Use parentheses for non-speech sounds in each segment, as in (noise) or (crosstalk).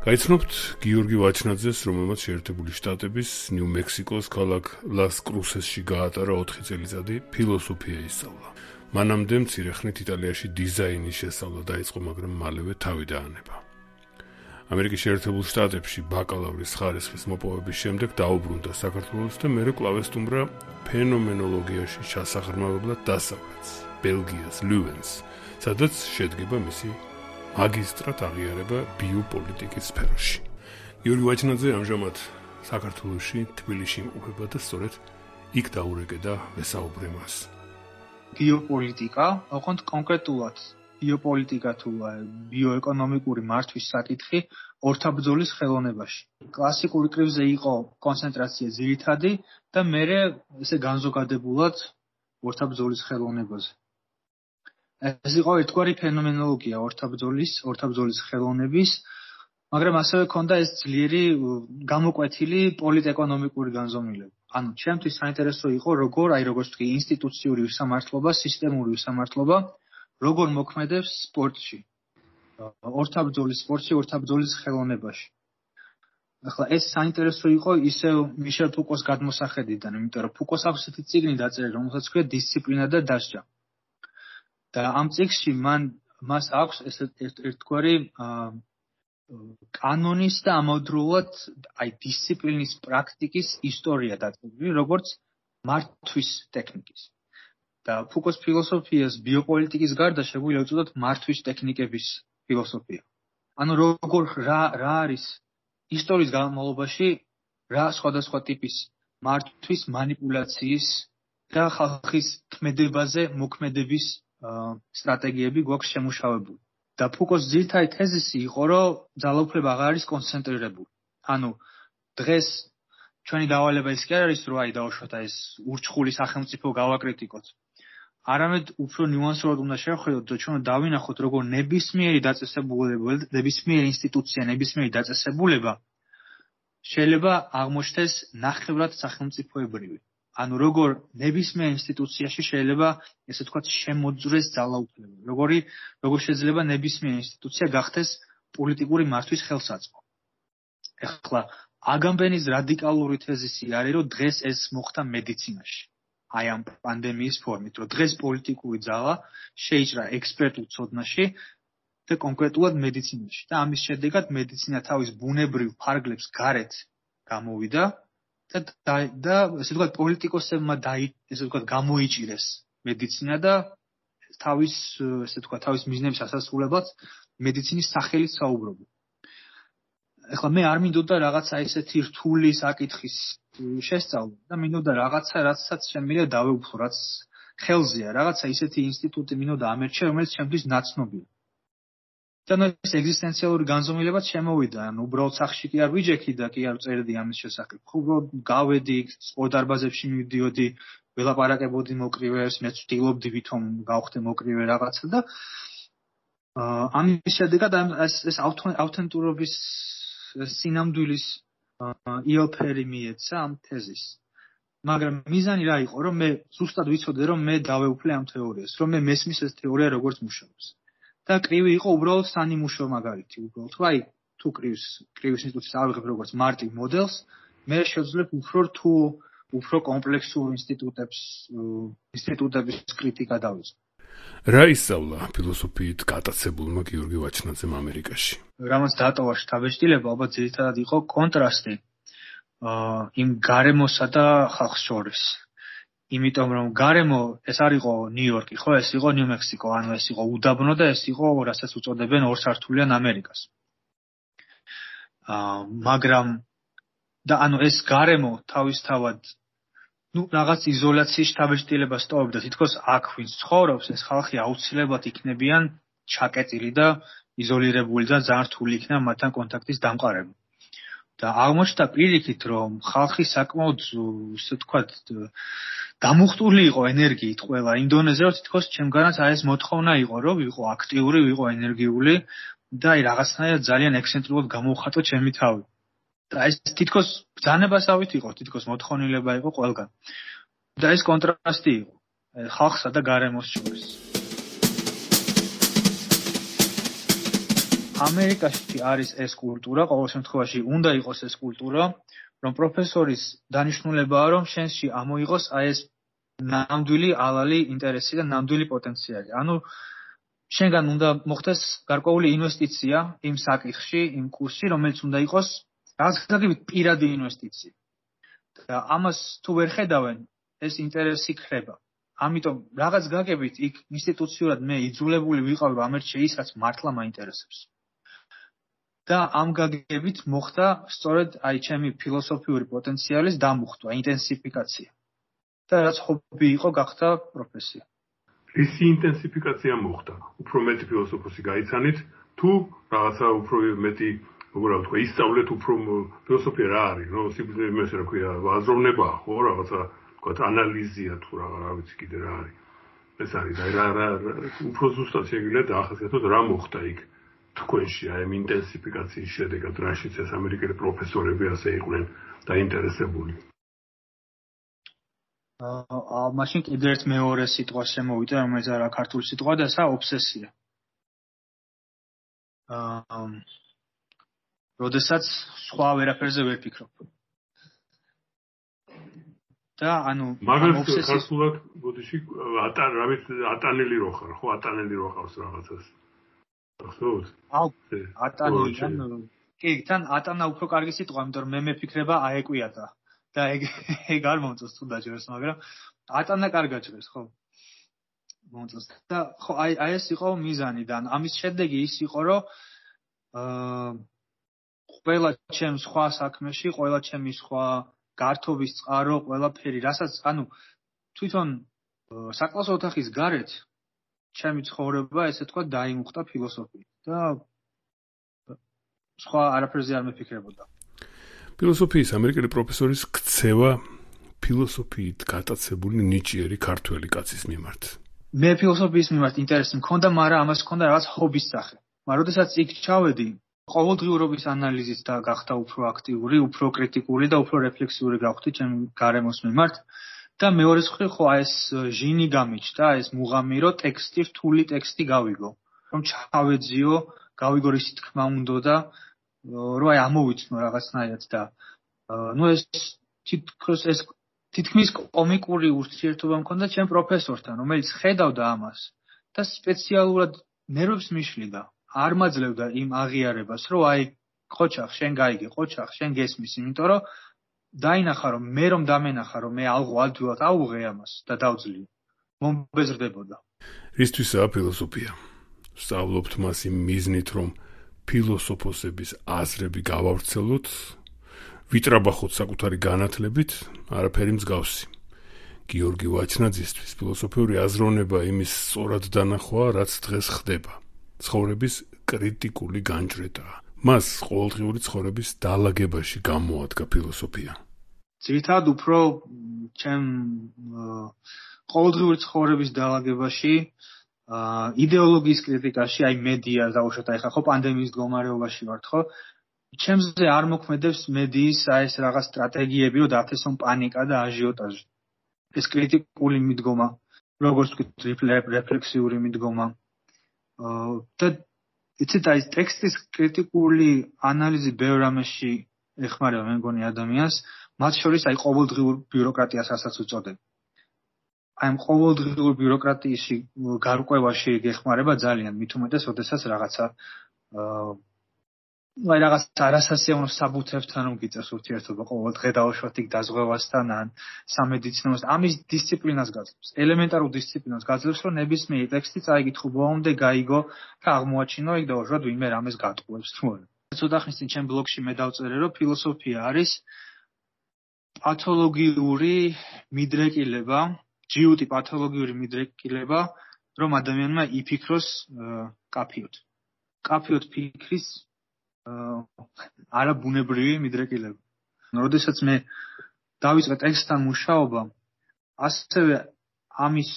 გაიცნობთ გიორგი ვაჩნაძეს, რომელმაც შეერთებული შტატების ნიუ-მექსიკოს ქალაქ ლას-კრუსესში გაატარა 4 წელიწადი ფილოსოფია ისწავლა. მანამდე მცირე ხნით იტალიაში დიზაინის შესწავლა დაიწყო, მაგრამ მალევე თავი დაანება. ამერიკის შეერთებულ შტატებში ბაკალავრის ხარისხის მოპოვების შემდეგ დაუბრუნდა საქართველოს და მეორე კლავესტუმრა ფენომენოლოგიაში ჩასაღრმავებლად დასავლეთს, ბელგიას, ლუვენს, სადაც შედგება მისი მაგისტრატ აღიარება ბიოპოლიტიკის სფეროში. იური ვაჩნაძე ამჟამად საქართველოსში, თბილისში იმყოფება და სწორედ იქ დაურეკე და ვესაუბრე მას. ბიოპოლიტიკა, ოღონდ კონკრეტულად ბიოპოლიტიკა თუ ბიოეკონომიკური მართვის საკითხი ორთაბძოლის ხელოვნებაში. კლასიკური კრივზე იყო კონცენტრაცია ძირითადი და მე ესე განზოგადებულად ორთაბძოლის ხელოვნებაზე. ეს იყო ერთგვარი ფენომენოლოგია ორთაბძოლის, ორთაბძოლის ხელოვნების, მაგრამ ასევე ქონდა ეს ძლიერი გამოკვეთილი პოლიტეკონომიკური განზომილება. ანუ ჩემთვის საინტერესო იყო როგორ, აი როგორც თქვი, ინსტიტუციური უსამართლობა, სისტემური უსამართლობა როგორ მოქმედებს სპორტში. ორთაბძოლის სპორტში, ორთაბძოლის ხელოვნებაში. ახლა ეს საინტერესო იყო ისე მიშელ ფუკოს გადმოსახედიდან, იმიტომ რომ ფუკოს აქვს ესეთი ციგნი დაწერილი, რომელსაც ქვია დისციპლინა და დასჯა. და ამ წიგნში მან მას აქვს ეს ერთგვარი კანონის და ამავდროულად აი დისციპლინის პრაქტიკის ისტორია დაწერილი, როგორც მართვის ტექნიკის. და ფუკოს ფილოსოფიას ბიოპოლიტიკის გარდა შეგვიძლია უწოდოთ მართვის ტექნიკების ფილოსოფია. ანუ როგორ რა რა არის ისტორიის განმავლობაში რა სხვადასხვა ტიპის მართვის, манипуляციის და ხალხის ქმედებაზე მოქმედების სტრატეგიები გვაქვს შემუშავებული. და ფუკოს ძირითადი თეზისი იყო, რომ ძალაუფლება აღარ არის კონცენტრირებული. ანუ დღეს ჩვენი დავალება ის კი არ არის, რომ აი დაუშვათ ეს ურჩხული სახელმწიფო გავაკრიტიკოთ. არამედ უფრო ნიუანსურად უნდა შევხედოთ და ჩვენ დავინახოთ, როგორ ნებისმიერი დაწესებულება, ნებისმიერი ინსტიტუცია, ნებისმიერი დაწესებულება შეიძლება აღმოჩნდეს ნახევრად სახელმწიფოებრივი. ანუ როგორ ნებისმიერ ინსტიტუციაში შეიძლება ესე ვთქვათ შემოძრეს ძალაუფლება. როგორი როგორ შეიძლება ნებისმიერ ინსტიტუცია გახდეს პოლიტიკური მართვის ხელსაწყო. ეხლა აგამბენის რადიკალური თეზისი არის, რომ დღეს ეს მოხდა მედიცინაში. აი ამ პანდემიის ფორმით, რომ დღეს პოლიტიკური ძალა შეიჭრა ექსპერტულ ცოდნაში და კონკრეტულად მედიცინაში. და ამის შედეგად მედიცინა თავის ბუნებრივ ფარგლებს გარეთ გამოვიდა და და ესე ვთქვათ პოლიტიკოსებმა დაი ესე ვთქვათ გამოიჭირეს მედიცინა და თავის ესე ვთქვათ თავის მიზნების ასასრულებლად მედიცინის სახელით საუბრობენ. ეხლა მე არ მინდოდა რაღაცა ესეთი რთული საკითხის შესწავლა და მინდოდა რაღაცა რაცაც შემიძლია დავეუფლო რაც ხელზეა რაღაცა ისეთი ინსტიტუტი მინდოდა ამერჩე რომელიც ჩემთვის ნაცნობია. და ნუ ეს ეგზისტენციალური განზომილებაც შემოვიდა, ანუ უბრალოდ სახში კი არ ვიჯექი და კი არ წერდი ამის შესახებ. უბრალოდ გავედი სპორტ დარბაზებში მივიდიოდი, ველაპარაკებოდი მოკრივეებს, მეც ვთილობდი ვითომ გავხდე მოკრივე რაღაცა და აა ამის შედეგად ეს ეს ავთენტურობის სინამდვილის იოფერი მიეცა ამ თეზის. მაგრამ მიზანი რა იყო, რომ მე ზუსტად ვიცოდე, რომ მე დავეუფლე ამ თეორიას, რომ მე მესმის ეს თეორია როგორც მუშაობს. და კრივი იყო უბრალოდ სანიმუშო მაგალითი უბრალოდ თუ აი თუ კრივს კრივის ინსტიტუტს ავიღებ როგორც მარტივ მოდელს მე შეძლებ უფრო თუ უფრო კომპლექსურ ინსტიტუტებს ინსტიტუტების კრიტიკა დავიწყო. რა ისწავლა ფილოსოფიით გატაცებულმა გიორგი ვაჩნაძემ ამერიკაში? რამაც დატოვა შთაბეჭდილება ალბათ ძირითადად იყო კონტრასტი აა იმ გარემოსა და ხალხს შორის იმიტომ რომ გარემო ეს არისო ნიუ-იორკი, ხო, ეს იყო ნიუ-მექსიკო, ანუ ეს იყო უდაბნო და ეს იყო, რასაც უწოდებენ ორსართულიან ამერიკას. აა მაგრამ და ანუ ეს გარემო თავისთავად ну რაღაც იზოლაციის შთაბეჭდილებას ტოვებდა თითქოს აქ ვინც ცხოვრობს ეს ხალხი აუცილებლად იქნებიან ჩაკეტილი და იზოლირებული და ძალიან რთული იქნება მათთან კონტაქტის დამყარება და აღმოჩნდა პირიქით რომ ხალხი საკმაოდ ისე თქვათ დამუხტული იყო ენერგიით ყველა. ინდონეზიელს თითქოს ჩემგანაც აი ეს მოთხოვნა იყო რომ ვიყო აქტიური ვიყო ენერგიული და აი რაღაცნაირად ძალიან ექსცენტრულად გამოვხატო ჩემი თავი. და ეს თითქოს ბძანებასავით იყო თითქოს მოთხოვნილება იყო ყველგან. და ეს კონტრასტი იყო ხალხსა და გარემოს შორის. ამერიკაში არის ეს კულტურა ყოველ შემთხვევაში უნდა იყოს ეს კულტურა რომ პროფესორის დანიშნულებაა რომ შენში ამოიღოს აი ეს ნამდვილი ალალი ინტერესი და ნამდვილი პოტენციალი. ანუ შენგან უნდა მოხდეს გარკვეული ინვესტიცია იმ საკითხში, იმ კურსში, რომელიც უნდა იყოს რაღაცნაირად პირადი ინვესტიცია. და ამას თუ ვერ ხედავენ, ეს ინტერესი ხრება. ამიტომ რაღაც გაგებით იქ ინსტიტუციურად მე იძულებული ვიყავ რომ ამერჩე ის რაც მართლა მაინტერესებს. და ამ გაგებით მოხდა სწორედ აი ჩემი ფილოსოფიური პოტენციალის დამუხტვა, ინტენსიფიკაცია. და რაც ჰობი იყო, გახდა პროფესია. ისი ინტენსიფიკაცია მოხდა. უფრო მეტი ფილოსოფოსი გაიცანით, თუ რაღაცა უფრო მეტი, როგორ ვთქვა, ისწავლეთ უფრო ფილოსოფია რა არის, ნუ სიბრძნე იმას რა ქვია, აზროვნება, ხო, რაღაცა, თქვა, ანალიზია თუ რა, რა ვიცი კიდე რა არის. ეს არის და რა რა უფრო ზუსტად შეგიძლიათ ახასიათოთ რა მოხდა იქ. თქვენში აი ამ ინტენსიფიკაციის შედეგად რაშიც ეს ამერიკელი პროფესორები ასე იყვნენ დაინტერესებული. აა მაშინ კიდევ ერთ მეორე სიტყვას შემოვიდა, რომელიც არა ქართული სიტყვა და ესა ობსესია. აა როდესაც სხვა ვერაფერზე ვერ ფიქრობ. და ანუ მაგრამ ქართულად ბოდიში ატან რამის ატანელი რო ხარ, ხო ატანელი რო ხარს რაღაცას. ახსოვს? აუ ატანელი ან კი, თან ატანა უფრო კარგი სიტყვა, იმიტომ რომ მე მეფიქრება აეკვიათა. და ეგ (laughs) ეგ არ მომწონს თუ დაჯეროს, მაგრამ ატანა კარგად ჭრეს, ხო? მომწონს და ხო აი აი ეს იყო მიზანი და ამის შედეგი ის იყო, რომ აა ყველა ჩემ სხვა საქმეში, ყველა ჩემი სხვა გართობის წყარო, ყველაფერი, რასაც ანუ თვითონ საკლასო ოთახის გარეთ ჩემი ცხოვრება ესე თქვა დაიმუხტა ფილოსოფიით და სხვა არაფერზე არ მეფიქრებოდა. ფილოსოფიის ამერიკელი პროფესორის ქცევა ფილოსოფიით გატაცებული ნიჭიერი ქართველი კაცის მიმართ. მე ფილოსოფიის მიმართ ინტერესი მქონდა, მაგრამ ამას მქონდა რაღაც ჰობის სახე. მაგრამ შესაძაც იქ ჩავედი, ყოველდღიურობის ანალიზით და გახდა უფრო აქტიური, უფრო კრიტიკული და უფრო რეფლექსიური გავხდი ჩემ გარემოს მიმართ. და მეორე მხრივ ხო ეს ჟინი გამიჩნდა, ეს მუღამირო ტექსტი, რთული ტექსტი გავიგო. რომ ჩავეძიო, გავიგო ისი თქმა უნდა და რომ აი ამოვიცნო რაღაცნაირად და ნუ ეს თითქოს ეს თითქმის კომიკური ურთიერთობა მქონდა ჩემ პროფესორთან, რომელიც ხედავდა ამას და სპეციალურად ნერვებს მიშლიდა, არ მაძლევდა იმ აღიარებას, რომ აი ყოჩახ, შენ გაიგე, ყოჩახ, შენ გესმის, იმიტომ რომ დაინახა რომ მე რომ დამენახა რომ მე ალღო ადვილად აუღე ამას და დავძლიო. მომბეზრდებოდა. ისთვისაა ფილოსოფია. სწავლობთ მას იმ მიზნით რომ ფილოსოფოსების აზრები გავავრცელოთ, ვიტრაბახოთ საკუთარი განათლებით, არაფერი მსგავსი. გიორგი ვაჩნაძისთვის ფილოსოფიური აზროვნება იმის სწორად დანახვა, რაც დღეს ხდება. ცხოვრების კრიტიკული განჭრეტაა. მას ყოველდღიური ცხოვრების დაალაგებაში გამოადგა ფილოსოფია. ძირითადად უფრო ჩემ ყოველდღიური ცხოვრების დაალაგებაში იდეოლოგიის კრიტიკაში, აი მედია დაუშვათ აი ხა ხო პანდემიის მდგომარეობაში ვართ ხო? ჩემზე არ მოქმედებს მედიის აი ეს რაღაც სტრატეგიები, რომ დათესონ პანიკა და აჟიოტაჟი. ეს კრიტიკული მიდგომა, როგორც ვთქვი, რეფლექსიური მიდგომა. აა და იცით აი ტექსტის კრიტიკული ანალიზი ბევრ ამაში ეხმარება მე მგონი ადამიანს, მათ შორის აი ყოველდღიურ ბიუროკრატიას ასაც უწოდებ. აი ყოველდღიურ ბიუროკრატიაში გარკვევაში გეხმარება ძალიან მით უმეტეს, ოდესაც რაღაცა აა აი რაღაც არასასიამოვნო საბუთებთან რომ გიწევს ურთიერთობა ყოველ დღე დაუშვათ იქ დაზღვევასთან ან სამედიცინოს ამის დისციპლინას გაძლევს ელემენტარულ დისციპლინას გაძლევს რომ ნებისმიერი ტექსტი წაიგითხო ბოლომდე გაიგო და აღმოაჩინო იქ დაუშვათ ვინმე რამეს გატყუებს თუ არა ცოტა ხნის წინ ჩემ ბლოგში მე დავწერე რომ ფილოსოფია არის პათოლოგიური მიდრეკილება ჯიუტი პათოლოგიური მიდრეკილება, რომ ადამიანმა იფიქროს კაფიოთ. კაფიოთ ფიქრის არაბუნებრივი მიდრეკილება. როდესაც მე დავიწყე ტექსტთან მუშაობა, ასევე ამის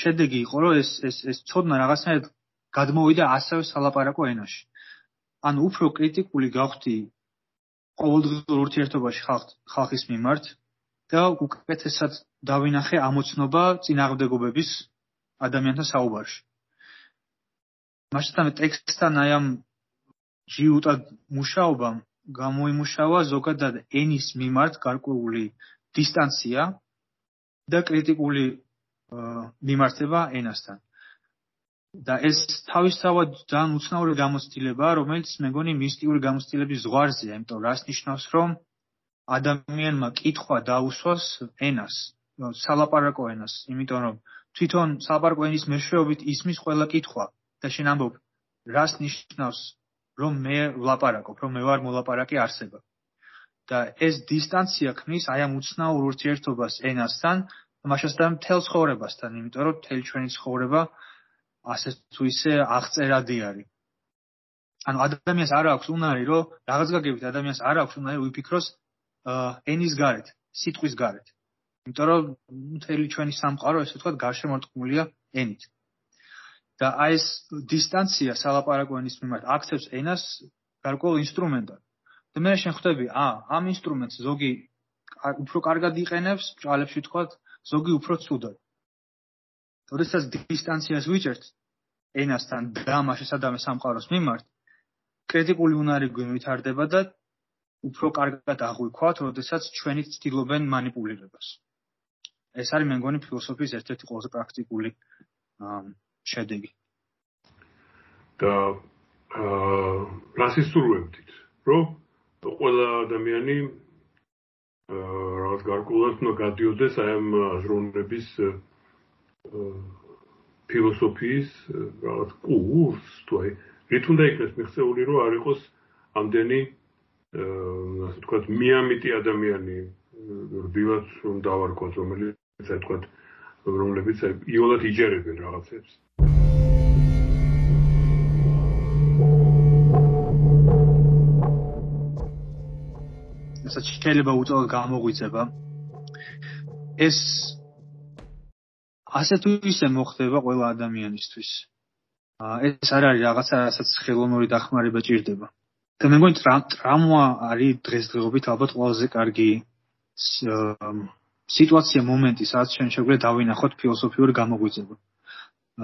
შედეგი იყო, რომ ეს ეს ეს ცოდნა რაღაცნაირად გადმოვიდა ასევე სალაპარაკო ენაში. ანუ უფრო კრიტიკული გავხდი ყოველდღიურ ურთიერთობაში ხალხის მიმართ და უკეთესად დავინახე ამოცნობა წინააღმდეგობების ადამიანთა საუბარში. მასთან ტექსტთან აი ამ ჯიუტად მუშაობამ გამოიმუშავა ზოგადად ენის მიმართ გარკვეული დისტანცია და კრიტიკული მიმართება ენასთან. და ეს თავისთავად ძალიან უცნაური გამოცდილებაა, რომელიც მეგონი მისტიური გამოცდილების ზღვარზეა, იმიტომ რას ნიშნავს, რომ ადამიანმა კითხვა დაუსვას ენას, სალაპარაკო ენას, იმიტომ რომ თვითონ სალაპარაკო ენის მეშვეობით ისმის ყველა კითხვა და შენ ამბობ, რას ნიშნავს, რომ მე ვლაპარაკობ, რომ მე ვარ მოლაპარაკე არსება. და ეს დისტანცია ქმნის აი ამ უცნაურ ურთიერთობას ენასთან, მაშასთან მთელ ცხოვრებასთან, იმიტომ რომ მთელი ჩვენი ცხოვრება ასე თუ ისე აღწერადი არის. ანუ ადამიანს არ აქვს უნარი, რომ რაღაც გაგებით ადამიანს არ აქვს უნარი ვიფიქროს ენის გარეთ, სიტყვის გარეთ. იმიტომ რომ მთელი ჩვენი სამყარო ესე ვთქვათ გარშემორტყმულია ენით. და აი ეს დისტანცია სალაპარაკო ენის მიმართ აქცევს ენას გარკვეულ ინსტრუმენტად. და მე შენ ხვდები, ა, ამ ინსტრუმენტს ზოგი უფრო კარგად იყენებს, ჭალებში თქვათ, ზოგი უფრო ცუდად. როდესაც დისტანციას ვიჭერთ ენასთან დამა შესადამე სამყაროს მიმართ, კრიტიკული უნარი ვითარდება და უფრო კარგად აღვიქვათ, როდესაც ჩვენი ცდილობენ манипулировებას. ეს არის მე მგონი ფილოსოფიის ერთ-ერთი ყველაზე პრაქტიკული აა შედეგი. და აა რასისტურებდით, რომ ყველა ადამიანი აა რაღაც გარკვეულად უნდა გადიოდეს აი ამ აზროვნების ფილოსოფიის რაღაც კურს, თუ აი რით უნდა იქნეს მიღწეული, რომ არ იყოს ამდენი აა ასე ვთქვათ, მიამიტი ადამიანი, რბილად რომ დავარქვათ, რომელიც ასე ვთქვათ, რომლებიც იოლად იჯერებენ რაღაცებს. ასე შეიძლება უწოდ გამოგვიწება. ეს ასე თუ ისე მოხდება ყველა ადამიანისთვის. აა ეს არ არის რაღაცა, რასაც ხელოვნური დახმარება ჭირდება. და მე მგონი ტრამვა არის დღესდღეობით ალბათ ყველაზე კარგი სიტუაცია, მომენტი, სადაც ჩვენ შეგვიძლია დავინახოთ ფილოსოფიური გამოგვიძება.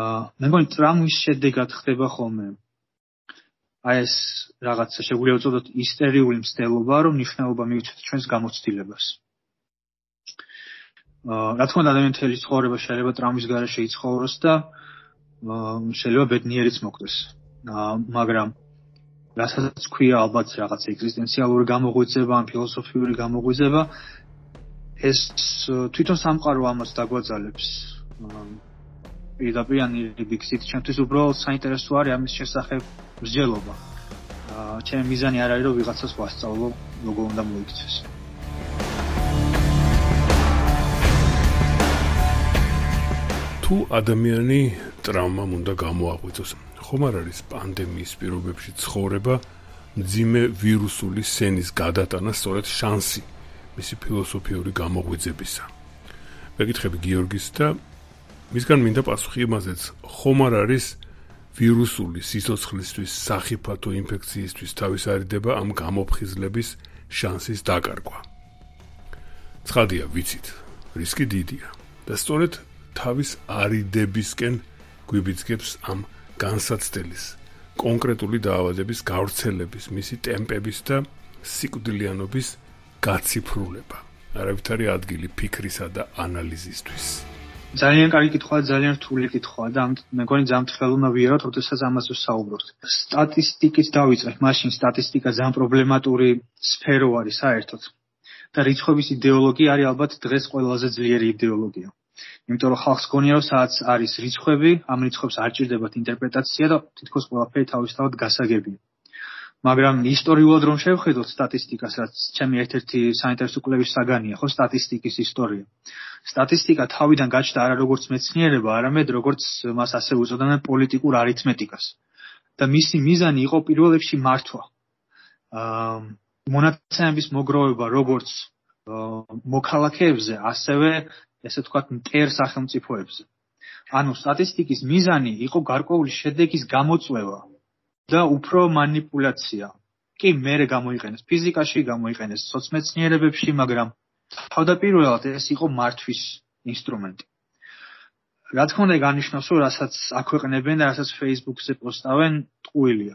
აა მე მგონი ტრამვის შედეგად ხდება ხოლმე აი ეს რაღაცა შეგვიძლია უწოდოთ ისტერიული მცდელობა, რომ ნიშნულობა მივიცეთ ჩვენს გამოცდილებას. რა თქმა უნდა ადამიანის თელი ცხოვრება შეიძლება ტრამვის გარეშე იცხოვროს და შეიძლება ბედნიერიც მოხდეს. მაგრამ რასაც ქვია ალბათ რაღაც ეგზისტენციალური გამოღვიძება, ან ფილოსოფიური გამოღვიძება ეს თვითონ სამყარო ამას დაგვაძალებს. პირდაპირ ან ბიქსით ჩემთვის უბრალოდ საინტერესო არის ამის შესახებ მსჯელობა. აა ჩემი მიზანი არ არის რომ ვიღაცას ვასწავლო როგორ უნდა მოიქცეს. თუ ადამიანი ტრავმამ უნდა გამოაღვიძოს, ხომ არ არის პანდემიის პირობებში ცხოვრება მძიმე ვირუსული სენის გადატანა სწორედ შანსი მისი ფილოსოფიური გამოღვიძებისა. მეკითხები გიორგის და მისგან მინდა პასუხი იმაზეც, ხომ არ არის ვირუსული სიცოცხლისთვის, სახიფათო ინფექციისთვის თავისარიდება ამ გამოფხიზლების შანსის დაკარგვა. ცხადია, ვიცით, რისკი დიდია და სწორედ თავის არიდებისკენ გვიბიძგებს ამ განსაცდელის კონკრეტული დაავადების გავრცელების, მისი ტემპების და სიკვდილიანობის გაციფრულება. არავითარი ადგილი ფიქრისა და ანალიზისთვის. ძალიან კარგი კითხვაა, ძალიან რთული კითხვაა და მე მგონი ძალიან ხელოვნა ვიეროთ, როდესაც ამაზე ვსაუბრობთ. სტატისტიკით დავიწყებ, მაშინ სტატისტიკა ძალიან პრობლემატური სფერო არის საერთოდ. და რიცხვების იდეოლოგია არის ალბათ დღეს ყველაზე ძლიერი იდეოლოგია. იმიტომ რომ ხალხს გონია რომ სადაც არის რიცხვები, ამ რიცხვებს არ ჭირდებათ ინტერპრეტაცია და თითქოს ყველაფერი თავისთავად გასაგებია. მაგრამ ისტორიულად რომ შევხედოთ სტატისტიკას, რაც ჩემი ერთ-ერთი საინტერესო კვლევის საგანია, ხო, სტატისტიკის ისტორია. სტატისტიკა თავიდან გაჩნდა არა როგორც მეცნიერება, არამედ როგორც მას ასე უწოდებდნენ პოლიტიკურ არითმეტიკას. და მისი მიზანი იყო პირველ რიგში მართვა. აა მონაცემების მოგროვება როგორც მოქალაქეებზე, ასევე ესე ვთქვათ, მტერ სახელმწიფოებზე. ანუ სტატისტიკის მიზანი იყო გარკვეული შედეგის გამოწვევა და უფრო манипуляция. კი, მერე გამოიყენეს ფიზიკაში, გამოიყენეს სոցმეცნიერებებში, მაგრამ თავდაპირველად ეს იყო მართვის ინსტრუმენტი. რა თქმა უნდა, განიშნავს, რომ რასაც აქვეყნებენ და რასაც Facebook-ზე პოსტავენ, ტყუილია.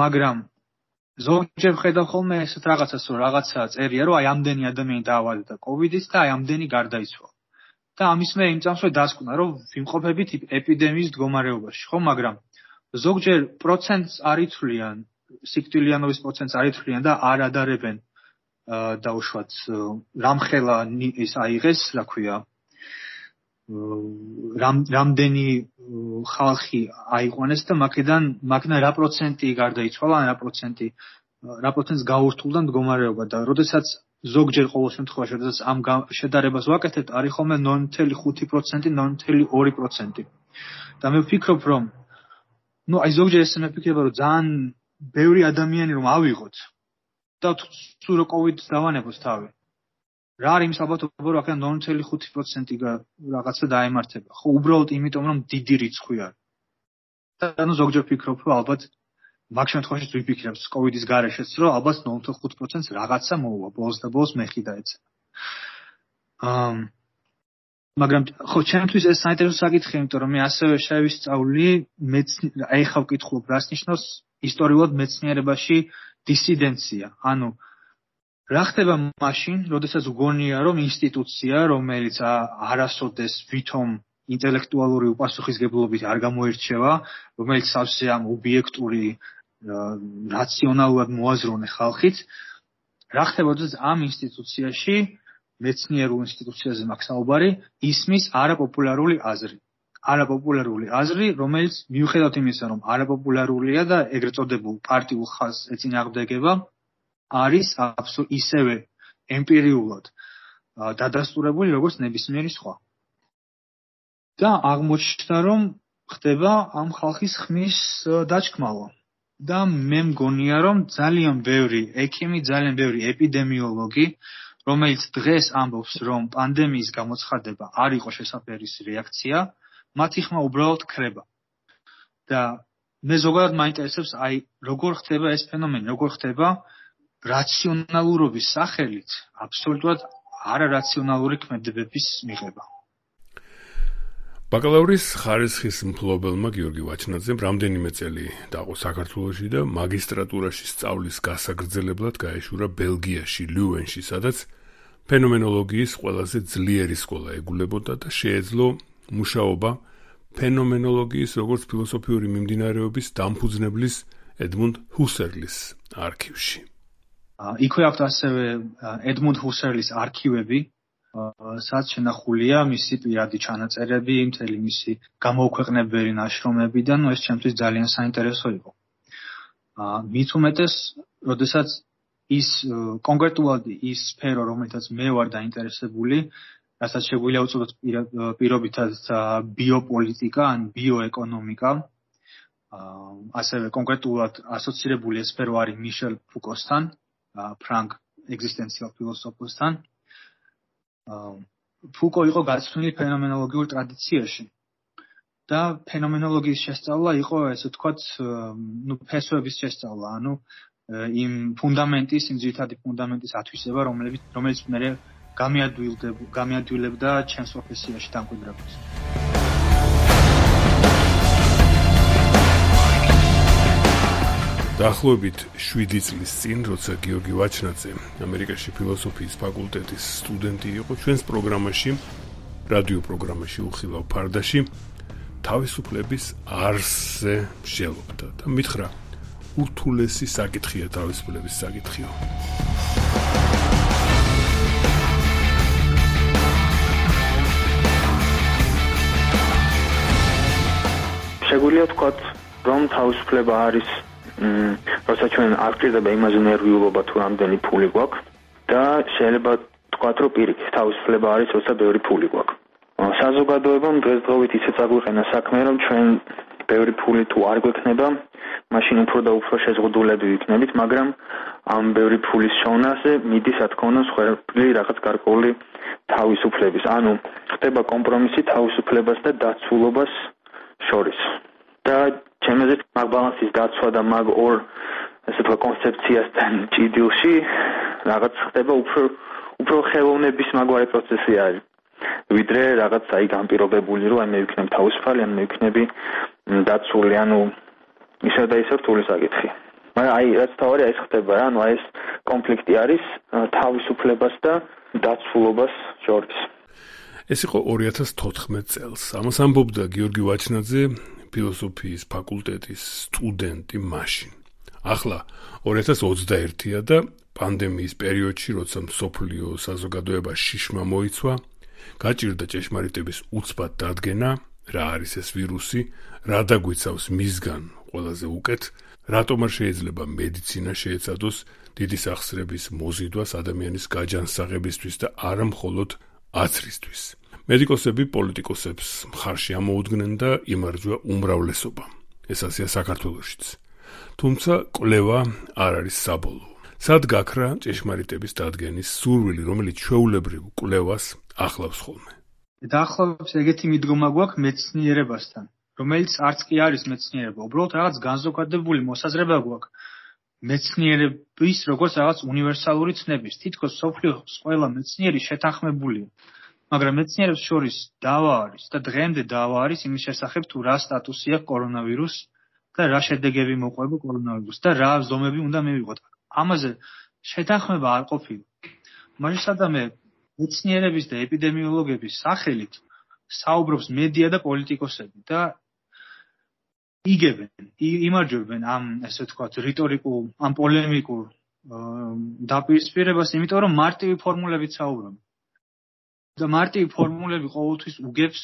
მაგრამ ზოგჯერ ხედავ ხოლმე ესეთ რაღაცას, რომ რაღაცა წერია, რომ აი ამდენი ადამიანი დაავადდა COVID-ით და აი ამდენი გარდაიცვალა. და ამის მე იმ წამსვე დასკვნა, რომ ვიმყოფებით ეპიდემიის მდგომარეობაში, ხო, მაგრამ ზოგჯერ პროცენტს არითვლიან, სიკვდილიანობის პროცენტს არითვლიან და არ ადარებენ და უშუალოდ რამხელა ის აიღეს, რა ქვია, რამ რამდენი ხალხი აიყვანეს და მაგედან მაგნა რა პროცენტი გარდაიცვალა, რა პროცენტი რა პროცენტს გაურთულდა მდგომარეობა და როდესაც ზოგჯერ ყოველ შემთხვევაში როდესაც ამ შედარებას ვაკეთებთ, არის ხოლმე 0.5%, 0.2%. და მე ვფიქრობ, რომ ну, აი ზოგჯერ ესე მეფიქრება, რომ ძალიან ბევრი ადამიანი რომ ავიღოთ და თუ რო COVID-ს დავანებოს თავი. რა არის იმის ალბათობა, რომ აქედან 0.5% რაღაცა დაემართება. ხო, უბრალოდ იმიტომ, რომ დიდი რიცხვი არის. და ანუ ზოგჯერ ფიქრობ, რომ ალბათ მაგ შემთხვევაში ვიფიქრებს COVID-ის გარეშეც, რომ ალბათ 0.5%-ს რაღაცა მოუვა, ბოლოს და ბოლოს მეხი დაეცა. აა მაგრამ ხო, ჩემთვის ეს საინტერესო საკითხია, იმიტომ რომ მე ასევე შევისწავლი მეცნი აი ხავ კითხულობ, რას ნიშნავს ისტორიულად მეცნიერებაში დისიდენცია. ანუ რა ხდება მაშინ, როდესაც უგონია, რომ ინსტიტუცია, რომელიც არასოდეს ვითომ ინტელექტუალური უპასუხისგებლობით არ გამოირჩევა, რომელიც სავსე ამ ობიექტური რაციონალურად მოაზროვნე ხალხით, რა ხდება, როდესაც ამ ინსტიტუციაში მეცნიერულ ინსტიტუციაზე მაქვს საუბარი, ისმის არაპოპულარული აზრი. არაპოპულარული აზრი, რომელიც მიუხედავად იმისა, რომ არაპოპულარულია და ეგრეთ წოდებულ პარტიულ ხაზს ეწინააღმდეგება, არის აბსოლუტ ისევე ემპირიულად დადასტურებული როგორც ნებისმიერი სხვა. და აღმოჩნდა, რომ ხდება ამ ხალხის ხმის დაჭკმავა. და მე მგონია, რომ ძალიან ბევრი ექიმი, ძალიან ბევრი ეპიდემიოლოგი, რომელიც დღეს ამბობს, რომ პანდემიის გამოცხადება არ იყო შესაძლებლის რეაქცია, მათი ხმა უბრალოდ ქრება. და მე ზოგადად მაინტერესებს, აი, როგორ ხდება ეს ფენომენი, როგორ ხდება რაციონალურობის სახელით აბსოლუტურად არარაციონალური ქმედებების მიღება. ბაკალავრის ხარისხის მფლობელმა გიორგი ვაჩნაძემ რამდენიმე წელი დაყო საქართველოში და მაგისტრატურაში სწავლის გასაგრძელებლად გაეშურა ბელგიაში, ლიუენში, სადაც ფენომენოლოგიის ყველაზე ძლიერი სკოლა ეგულებოდა და შეეძლო მუშაობა ფენომენოლოგიის როგორც ფილოსოფიური მიმდინარეობის დამფუძნებლის ედმუნდ ჰუსერლის არქივში. იქვე აქვს ასევე ედმუნდ ჰუსერლის არქივები, სადაც შენახულია მისი პირადი ჩანაწერები, მთელი მისი გამოუქვეყნებელი ნაშრომები და ნუ ეს ჩემთვის ძალიან საინტერესო იყო. აა მით უმეტეს, როდესაც ის კონკრეტულად ის სფერო, რომელთაც მე ვარ დაინტერესებული, რასაც შეგვიძლია უწოდოთ პირობითად ბიოპოლიტიკა ან ბიოეკონომიკა. ასევე კონკრეტულად ასოცირებული ეს სფერო არის მიშელ ფუკოსთან, ფრანგ ეგზისტენციალ ფილოსოფოსთან. ფუკო იყო გაცნული ფენომენოლოგიურ ტრადიციაში. და ფენომენოლოგიის შესწავლა იყო ესე ვთქვათ, ნუ ფესვების შესწავლა, ანუ იმ ფუნდამენტის, იმ ძირითადი ფუნდამენტის ათვისება, რომელიც რომელიც მე გამიადვილებდა ჩემს პროფესიაში დამკვიდრებას. დაახლოებით 7 წლის წინ, როცა გიორგი ვაჩნაძე ამერიკაში ფილოსოფიის ფაკულტეტის სტუდენტი იყო ჩვენს პროგრამაში, რადიო პროგრამაში უხილავ ფარდაში თავისუფლების არსზე შეელობდა და მითხრა ურთულესი საკითხია თავისუფლების საკითხიო. შეგვიძლია ვთქვათ, რომ თავისუფლება არის როცა ჩვენ არ გჭირდება იმაზე ნერვიულობა თუ ამდენი ფული გვაქვს და შეიძლება ვთქვათ, რომ პირიქით თავისუფლება არის როცა ბევრი ფული გვაქვს. საზოგადოებამ დღესდღეობით ისე წაგვიყენა საქმე, რომ ჩვენ ბევრი ფული თუ არ გვექნება, მაშინ უფრო და უფრო შეზღუდულები ვიქნებით, მაგრამ ამ ბევრი ფულის შოვნაზე მიდის, რა თქმა უნდა, სხვაგვარი რაღაც გარკვეული თავისუფლების. ანუ ხდება კომპრომისი თავისუფლებას და დაცულობას შორის. და ჩემზე მაგ ბალანსის დაცვა და მაგ ორ ასე თქვა კონცეფციასთან ჭიდილში რაღაც ხდება უფრო უფრო ხელოვნების მაგვარი პროცესი არის. ვიდრე რაღაც აი განპირობებული რომ აი მე ვიქნებ თავისუფალი, ან მე ვიქნები დაცული, ანუ ისე და ისე რთული საკითხი. მაგრამ აი რაც თავი ეს ხდება რა, ანუ აი ეს კონფლიქტი არის თავისუფლებას და დაცულობას შორის. ეს იყო 2014 წელს. ამას ამბობდა გიორგი ვაჩნაძე, ფილოსოფიის ფაკულტეტის სტუდენტი მაშინ. ახლა 2021-ია და პანდემიის პერიოდში, როცა სოფლიო საზოგადოება შიშმა მოიცვა, გაჭირდა ჭეშმარიტების უცბად დადგენა, რა არის ეს ვირუსი, რა დაგვიცავს მისგან ყველაზე უკეთ, რატომ არ შეიძლება მედიცინა შეეცადოს დიდი სახსრების მოზიდვას ადამიანის გაჯანსაღებისთვის და არა მხოლოდ აცრისთვის. მედიკოსები პოლიტიკოსებს მხარში ამოუდგნენ და იმარჯვა უმრავლესობა. ეს ასია საქართველოსშიც. თუმცა კვლევა არ არის საბოლოო. სად გაქრა ჭეშმარიტების დადგენის სურვილი, რომელიც ჩვეულებრივ კვლევას ახლავს ხოლმე. დაახლოებით ეგეთი მიდგომა გვაქვს მეცნიერებასთან, რომელიც არც კი არის მეცნიერება, უბრალოდ რაღაც განზოგადებული მოსაზრება გვაქვს მეცნიერების როგორც რაღაც უნივერსალური ცნების. თითქოს სოფლიოს ყველა მეცნიერი შეთანხმებულია. მაგრამ მეცნიერებს შორის დავა არის და დღემდე დავა არის იმის შესახებ თუ რა სტატუსი აქვს კორონავირუს და რა შედეგები მოყვება კორონავირუსს და რა ზომები უნდა მივიღოთ. ამაზე შეთანხმება არ ყოფილა. მაშინ სადამე მეცნიერების და ეპიდემიოლოგების სახელით საუბრობს მედია და პოლიტიკოსები და იგებენ, იმარჯვებენ ამ ესე ვთქვათ რიტორიკულ, ამ პოლემიკურ დაპირისპირებას, იმიტომ რომ მარტივი ფორმულებით საუბრობენ. და მარტივი ფორმულები ყოველთვის უგებს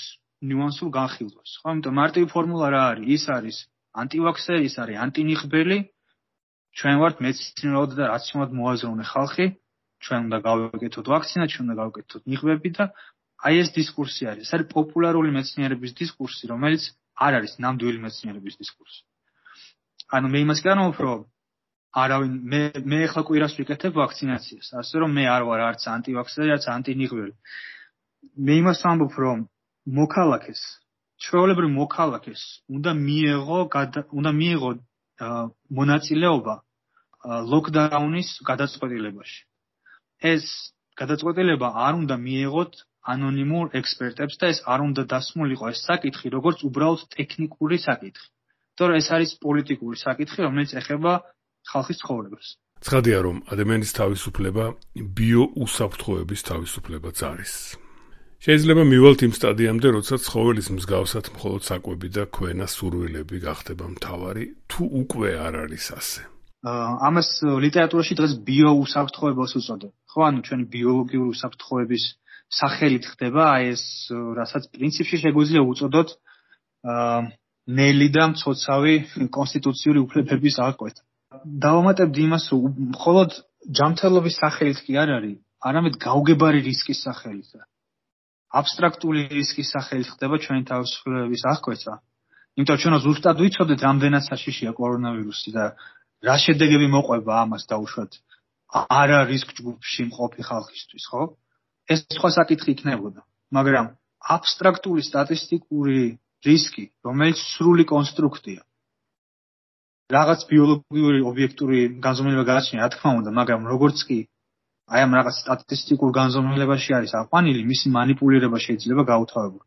ნიუანსულ განხილვას. ხო, იმიტომ მარტივი ფორმულა რა არის? ის არის ანტივაქსერი, ის არის ანტინიხბელი. ჩვენ ვართ მეცნიერულად და რაციონალურად მოაზროვნე ხალხი. ჩვენ უნდა გავაკეთოთ ვაქცინა, ჩვენ უნდა გავაკეთოთ ნიღბები და აი ეს დისკურსი არის. ეს არის პოპულარული მეცნიერების დისკურსი, რომელიც არ არის ნამდვილი მეცნიერების დისკურსი. ანუ მე იმას განვაუბრ, რომ არავინ მე მე ახლა კვირას ვიკეთებ ვაქცინაციას, ასე რომ მე არ ვარ არც ანტივაქსერი, არც ანტინიღბელი. მე იმას ვამბობ, რომ მოქალაქეს, ჩვეულებრივ მოქალაქეს უნდა მიეღო უნდა მიეღო მონაწილეობა ლოკდაუნის გადაწყვეტილებაში. ეს გადაწყვეტილება არ უნდა მიეღოთ ანონიმურ ექსპერტებს და ეს არ უნდა დასმულიყო ეს საკითხი როგორც უბრალოდ ტექნიკური საკითხი. თორე ეს არის პოლიტიკური საკითხი, რომელიც ეხება ხალხის ცხოვრებას. ცხადია, რომ ადამიანის თავისუფლება ბიოუსაფრთხოების თავისუფლებაც არის. შეიძლება მივალთ იმ სტადიამდე, როცა ცხოველის მსგავსად მხოლოდ საკვები და ქვენა სურვილები გახდება მთავარი, თუ უკვე არ არის ასე. ამას ლიტერატურაში დღეს ბიოუსაფრთხოებას უწოდებენ. ხო, ანუ ჩვენი ბიოლოგიური უსაფრთხოების სახელით ხდება აი ეს, რასაც პრინციპში შეგვიძლია უწოდოთ აა ნელი და მცოცავი კონსტიტუციური უფლებების აღკვეთა. დავამატებდი იმას, მხოლოდ ჯანმრთელობის სახელით კი არ არის, არამედ გაუგებარი რისკის სახელით. აბსტრაქტული რისკის სახელით ხდება ჩვენი თავისუფლების აღკვეთა. იმიტომ რომ ჩვენ ზუსტად ვიცოდეთ, რამდენად საშიშია კორონავირუსი და რა შედეგები მოყვება ამას დაუშვათ არა რისკ ჯგუფში მყოფი ხალხისთვის, ხო? ეს სხვა საკითხი იქნებოდა. მაგრამ აბსტრაქტული სტატისტიკური რისკი, რომელიც სრული კონსტრუქტია. რაღაც ბიოლოგიური ობიექტური განზომილება გააჩნია, რა თქმა უნდა, მაგრამ როგორც კი აი ამ რაღაც სტატისტიკურ განზომილებაში არის აყვანილი, მისი манипулირება შეიძლება გაუთავებო.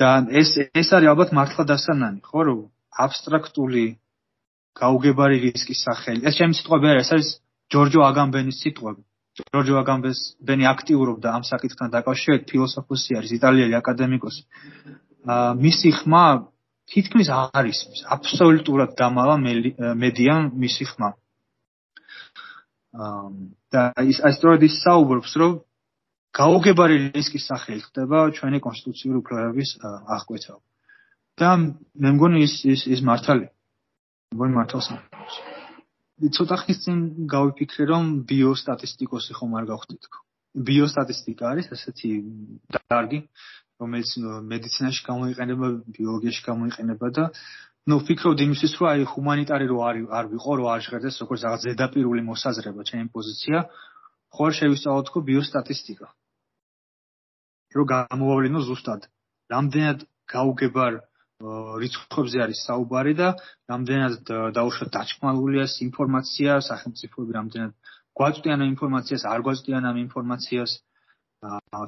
და ეს ეს არის ალბათ მართლა დასანანი, ხო, რომ აბსტრაქტული გაუგებარი რისკის სახელი. ეს ჩემი სიტყვები არის, ეს არის ჯორჯო აგამბენის სიტყვები. ჯორჯო აგამბენი აქტიურობდა ამ საკითხთან დაკავშირებით, ფილოსოფოსი არის, იტალიელი აკადემიკოსი. აა მისი ხმა თითქმის არ ისმის, აბსოლუტურად დამალა მედიან მისი ხმა. აა და ის ასტროიდის საუბრობს, რომ გაუგებარი რისკის სახელი ხდება ჩვენი კონსტიტუციური უფლებების აღკვეთა. და მე მგონი ის ის ის მართალია. მგონი მართალს ამბობს. ცოტა ხნის წინ გავიფიქრე რომ ბიოსტატისტიკოსი ხომ არ გავხდით თქო. ბიოსტატისტიკა არის ასეთი დარგი, რომელიც მედიცინაში გამოიყენება, ბიოლოგიაში გამოიყენება და ну ვფიქრობ იმისთვის რომ აი ჰუმანიტარი რო არ არ ვიყო რო არ შეხედეს როგორც რაღაც ზედაპირული მოსაზრება ჩემი პოზიცია ხო შევისწავლოთ ხო ბიოსტატისტიკა რო გამოვავლინო ზუსტად რამდენად გაუგებარ რიცხვებზე არის საუბარი და რამდენად დაუშვათ დაჭმალულია ეს ინფორმაცია სახელმწიფოები რამდენად გვაწვდიან ამ ინფორმაციას არ გვაწვდიან ამ ინფორმაციას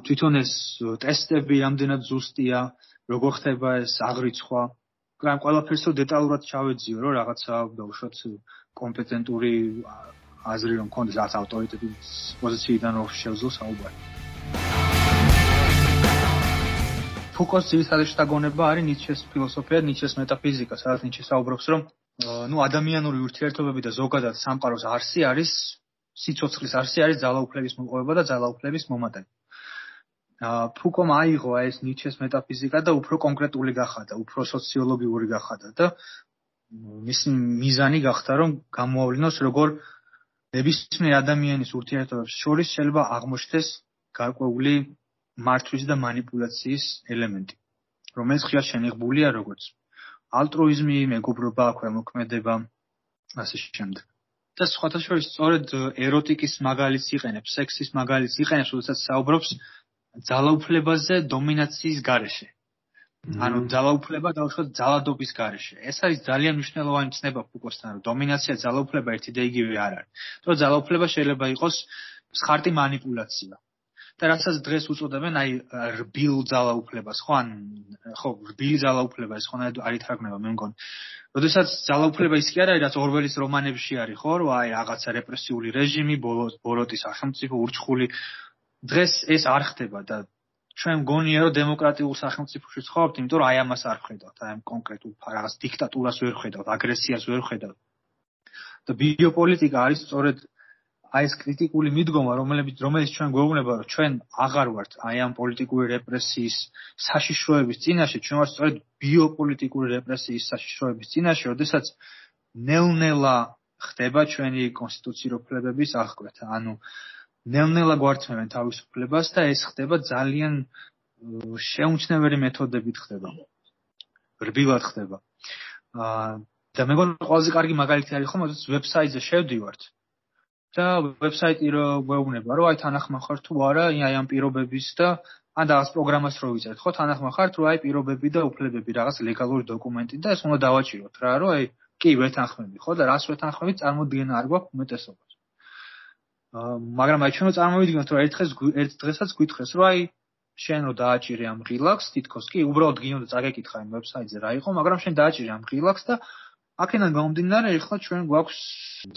თვითონ ეს ტესტები რამდენად ზუსტია როგორ ხდება ეს აღრიცხვა მაგრამ ყველაფერს რო დეტალურად ჩავეძიო, რომ რაღაცა დაუშვათ კომპეტენტური აზრი რომ კონდეს რაღაც ავტორიტეტის პოზიციიდან რო შევძლო საუბარი. ფუკოს ძირითადი შთაგონება არის ნიჩეს ფილოსოფია, ნიჩეს მეტაფიზიკა, სადაც ნიჩე საუბრობს, რომ ნუ ადამიანური ურთიერთობები და ზოგადად სამყაროს არსი არის სიცოცხლის არსი არის ძალაუფლების მოპოვება და ძალაუფლების მომატება. ფუკომ აიღო ეს ნიჩეს მეტაფიზიკა და უფრო კონკრეტული გახადა, უფრო სოციოლოგიური გახადა და მის მიზანი გახდა რომ გამოავლინოს როგორ ნებისმიერ ადამიანის ურთიერთობებს შორის შეიძლება აღმოჩნდეს გარკვეული მართვის და манипуляციის ელემენტი, რომელიც ხშირად შენიღბულია როგორც ალტრუიზმი, მეგობრობა, ქვემოქმედება, ასე შემდეგ. და სხვათა შორის სწორედ ეროტიკის მაგალითს იყენებს, სექსის მაგალითს იყენებს, როდესაც საუბრობს ძალაუფლებაზე დომინაციის გარეშე. ანუ ძალაუფლება დავუშვათ ძალადობის გარეშე. ეს არის ძალიან მნიშვნელოვანი ცნება ფუკოსთან, რომ დომინაცია ძალაუფლება ერთი და იგივე არ არის. თუმცა ძალაუფლება შეიძლება იყოს ხარტი манипуляция. და რასაც დღეს უწოდებენ აი რბილ ძალაუფლებას, ხო ან ხო რბილი ძალაუფლება ეს ხონდა არ ითარგმნება მე მგონი. როდესაც ძალაუფლება ის კი არ არის, რაც ორველის რომანებში არის, ხო, რომ აი რაღაცა რეპრესიული რეჟიმი, ბოროტის სახელმწიფო, ურჩხული დღეს ეს არ ხდება და ჩვენ მგონია რომ დემოკრატიულ სახელმწიფოში ცხოვრობთ, იმიტომ რომ აი ამას არ ხედავთ, აი ამ კონკრეტულ რაღაც დიქტატურას ვერ ხედავთ, აგრესიას ვერ ხედავთ. და ბიოპოლიტიკა არის სწორედ აი ეს კრიტიკული მიდგომა, რომელიც რომელიც ჩვენ გვეუბნება, რომ ჩვენ აღარ ვართ აი ამ პოლიტიკური რეპრესიის საშიშროების წინაშე, ჩვენ ვართ სწორედ ბიოპოლიტიკური რეპრესიის საშიშროების წინაშე, როდესაც ნელ-ნელა ხდება ჩვენი კონსტიტუციურ უფლებების აღკვეთა. ანუ ნელ-ნელა გვართმევენ თავისუფლებას და ეს ხდება ძალიან შეუმჩნეველი მეთოდებით ხდება. რბილად ხდება. აა და მე მგონი ყველაზე კარგი მაგალითი არის ხომ, როდესაც ვებსაიტზე შევდივართ და ვებსაიტი რო გვეუბნება, რომ აი თანახმა ხარ თუ არა აი ამ პირობების და ან რაღაც პროგრამას რო ვიწერთ, ხო, თანახმა ხარ თუ აი პირობები და უფლებები, რაღაც ლეგალური დოკუმენტი და ეს უნდა დავაჭიროთ რა, რომ აი კი ვეთანხმები, ხო და რას ვეთანხმები, წარმოდგენა არ გვაქვს უმეტესობა. მაგრამ აი ჩვენ წარმოვიდგინოთ რომ ერთ დღეს ერთ დღესაც გითხეს რომ აი შენ რო დააჭირე ამ ღილაკს თითქოს კი უბრალოდ გინდა წაგეკითხა იმ ვებსაიტზე რა იყო მაგრამ შენ დააჭირე ამ ღილაკს და აქედან გამომდინარე ეხლა ჩვენ გვაქვს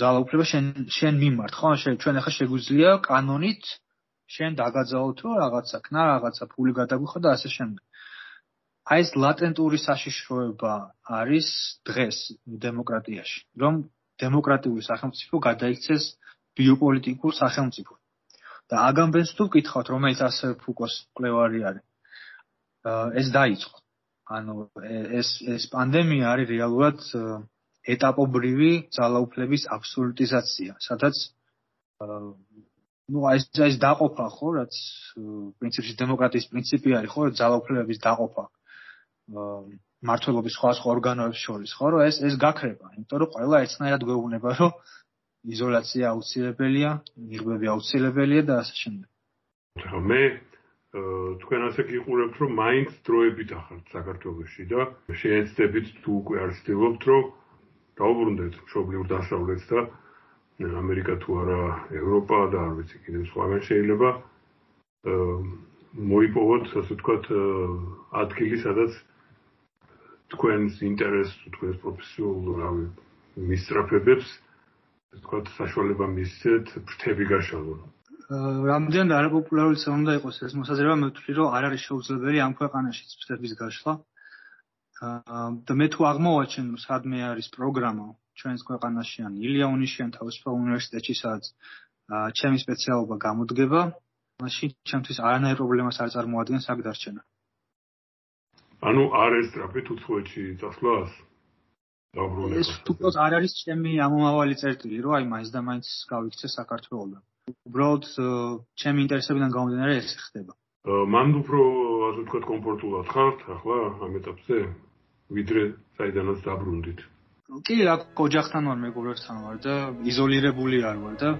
ძალაუფლება შენ შენ მიმართ ხო? ჩვენ ახლა შეგვიძლია კანონით შენ დაგაძალოთ რომ რაღაცა ქნა რაღაცა ფული გადაგვიხო და ასე შემდეგ. აი ეს ლატენტური საშიშროება არის დღეს დემოკრატიაში რომ დემოკრატიული სახელმწიფო გადაიქცეს ბიოპოლიტიკურ სახელმწიფო. და აგამბენს თუ ვკითხავთ, რომელიც ასე ფუკოს კვლევარი არის. ეს დაიწყო. ანუ ეს ეს პანდემია არის რეალურად ეტაპობრივი ძალაუფლების აბსოლუტიზაცია, სადაც ну ეს ეს დაყოფა ხო, რაც პრინციპში დემოკრატიის პრინციპი არის ხო, ძალაუფლებების დაყოფა მართლობის სხვა სხვა ორგანოებს შორის ხო, რომ ეს ეს გაქრება, იმიტომ რომ ყველა ერთნაირად გვეუბნება, რომ იზოლაცია აუცილებელია, ნიღბები აუცილებელია და ასე შემდეგ. მე თქვენ ასე გიყურებთ რომ მაინც დროებით ახართ საქართველოსში და შეეცდებით თუ უკვე არ ცდილობთ რომ დაუბრუნდეთ მშობლიურ დასავლეთს და ამერიკა თუ არა ევროპა და არ ვიცი კიდევ სხვაგან შეიძლება მოიპოვოთ ასე ვთქვათ ადგილი სადაც თქვენს ინტერესს თქვენს პროფესიულ რავი მისწრაფებებს თქვა საშუალება მისცეთ ფრთები გაშალონ. რამდენად არაპოპულარული უნდა იყოს ეს მოსაზრება, მე ვთვლი, რომ არ არის შეუძლებელი ამ ქვეყანაში ფრთების გაშლა. და მე თუ აღმოვაჩენ, რომ სადმე არის პროგრამა ჩვენს ქვეყანაში ან ილია უნიშიან თავისუფალ უნივერსიტეტში, სადაც ჩემი სპეციალობა გამოდგება, მაშინ ჩემთვის არანაირ პრობლემას არ წარმოადგენს აქ დარჩენა. ანუ არ ესტრაფეთ უცხოეთში წასვლას? დაბრუნება. ეს თუკოს არ არის ჩემი ამომავალი წერტილი, რომ აი მაინც და მაინც გავიქცე საქართველოსთან. უბრალოდ ჩემი ინტერესებიდან გამომდინარე ეს ხდება. მან უფრო ასე ვთქვათ კომფორტულად ხართ ახლა ამ ეტაპზე ვიდრე საიდანაც დაბრუნდით კი აქ ოჯახთან ვარ მეგობრებთან ვარ და იზოლირებული არ ვარ და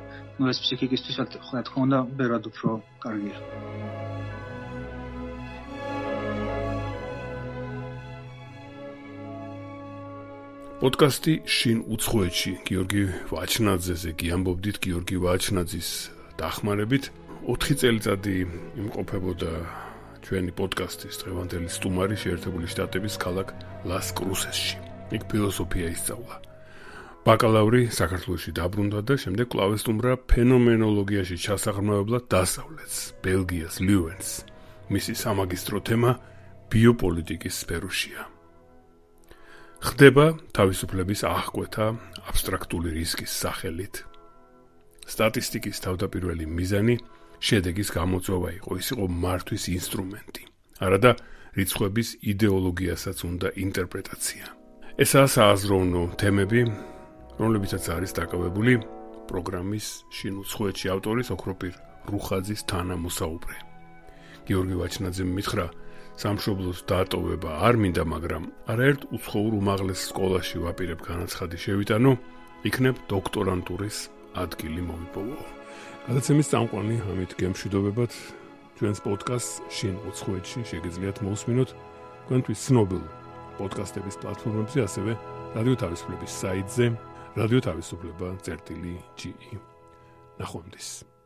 ნუ ეს ფსიქიკისთვის რა თქმა უნდა ბევრად უფრო კარგია პოდკასტი შინ უცხოეთში. გიორგი ვაჩნაძეზე კი ამბობდით გიორგი ვაჩნაძის დახმარებით. 4 წელიწადი იმყოფებოდა ჩვენი პოდკასტის დღევანდელი სტუმარი შეერთებული შტატების ქალაქ ლას კრუსესში. იქ ფილოსოფია ისწავლა. ბაკალავრი საქართველოში დაბრუნდა და შემდეგ კვლავ ესტუმრა ფენომენოლოგიაში ჩასაღრმავებლად დასავლეთს ბელგიას ლიუენს მისი სამაგისტრო თემა ბიოპოლიტიკის სფეროშია ხდება თავისუფლების აღკვეთა აბსტრაქტული რისკის სახელით. სტატისტიკის თავდაპირველი მიზანი შედეგის გამოწვევა იყო, ის იყო მართვის ინსტრუმენტი. არადა რიცხვების იდეოლოგიასაც უნდა ინტერპრეტაცია. ესაა სააზროვნო თემები, რომლებიცაც არის დაკავებული პროგრამის შინუცხოეთში ავტორის ოქროპირ რუხაძის თანამოსაუბრე. გიორგი ვაჩნაძემ მითხრა, სამშობლოს დატოვება არ მინდა, მაგრამ არაერთ უცხოურ უმაღლეს სკოლაში ვაპირებ განაცხადი შევიტანო, იქნებ დოქტორანტურის ადგილი მოვიპოვო. გადაცემის წამყვანი ამით გემშვიდობებად ჩვენს პოდკასტს შინ უცხოეთში შეგიძლიათ მოусმინოთ თქვენთვის ცნობილ პოდკასტების პლატფორმებზე, ასევე რადიო თავისუფლების საიტზე, თავისუფლება.ge. ნახვამდის.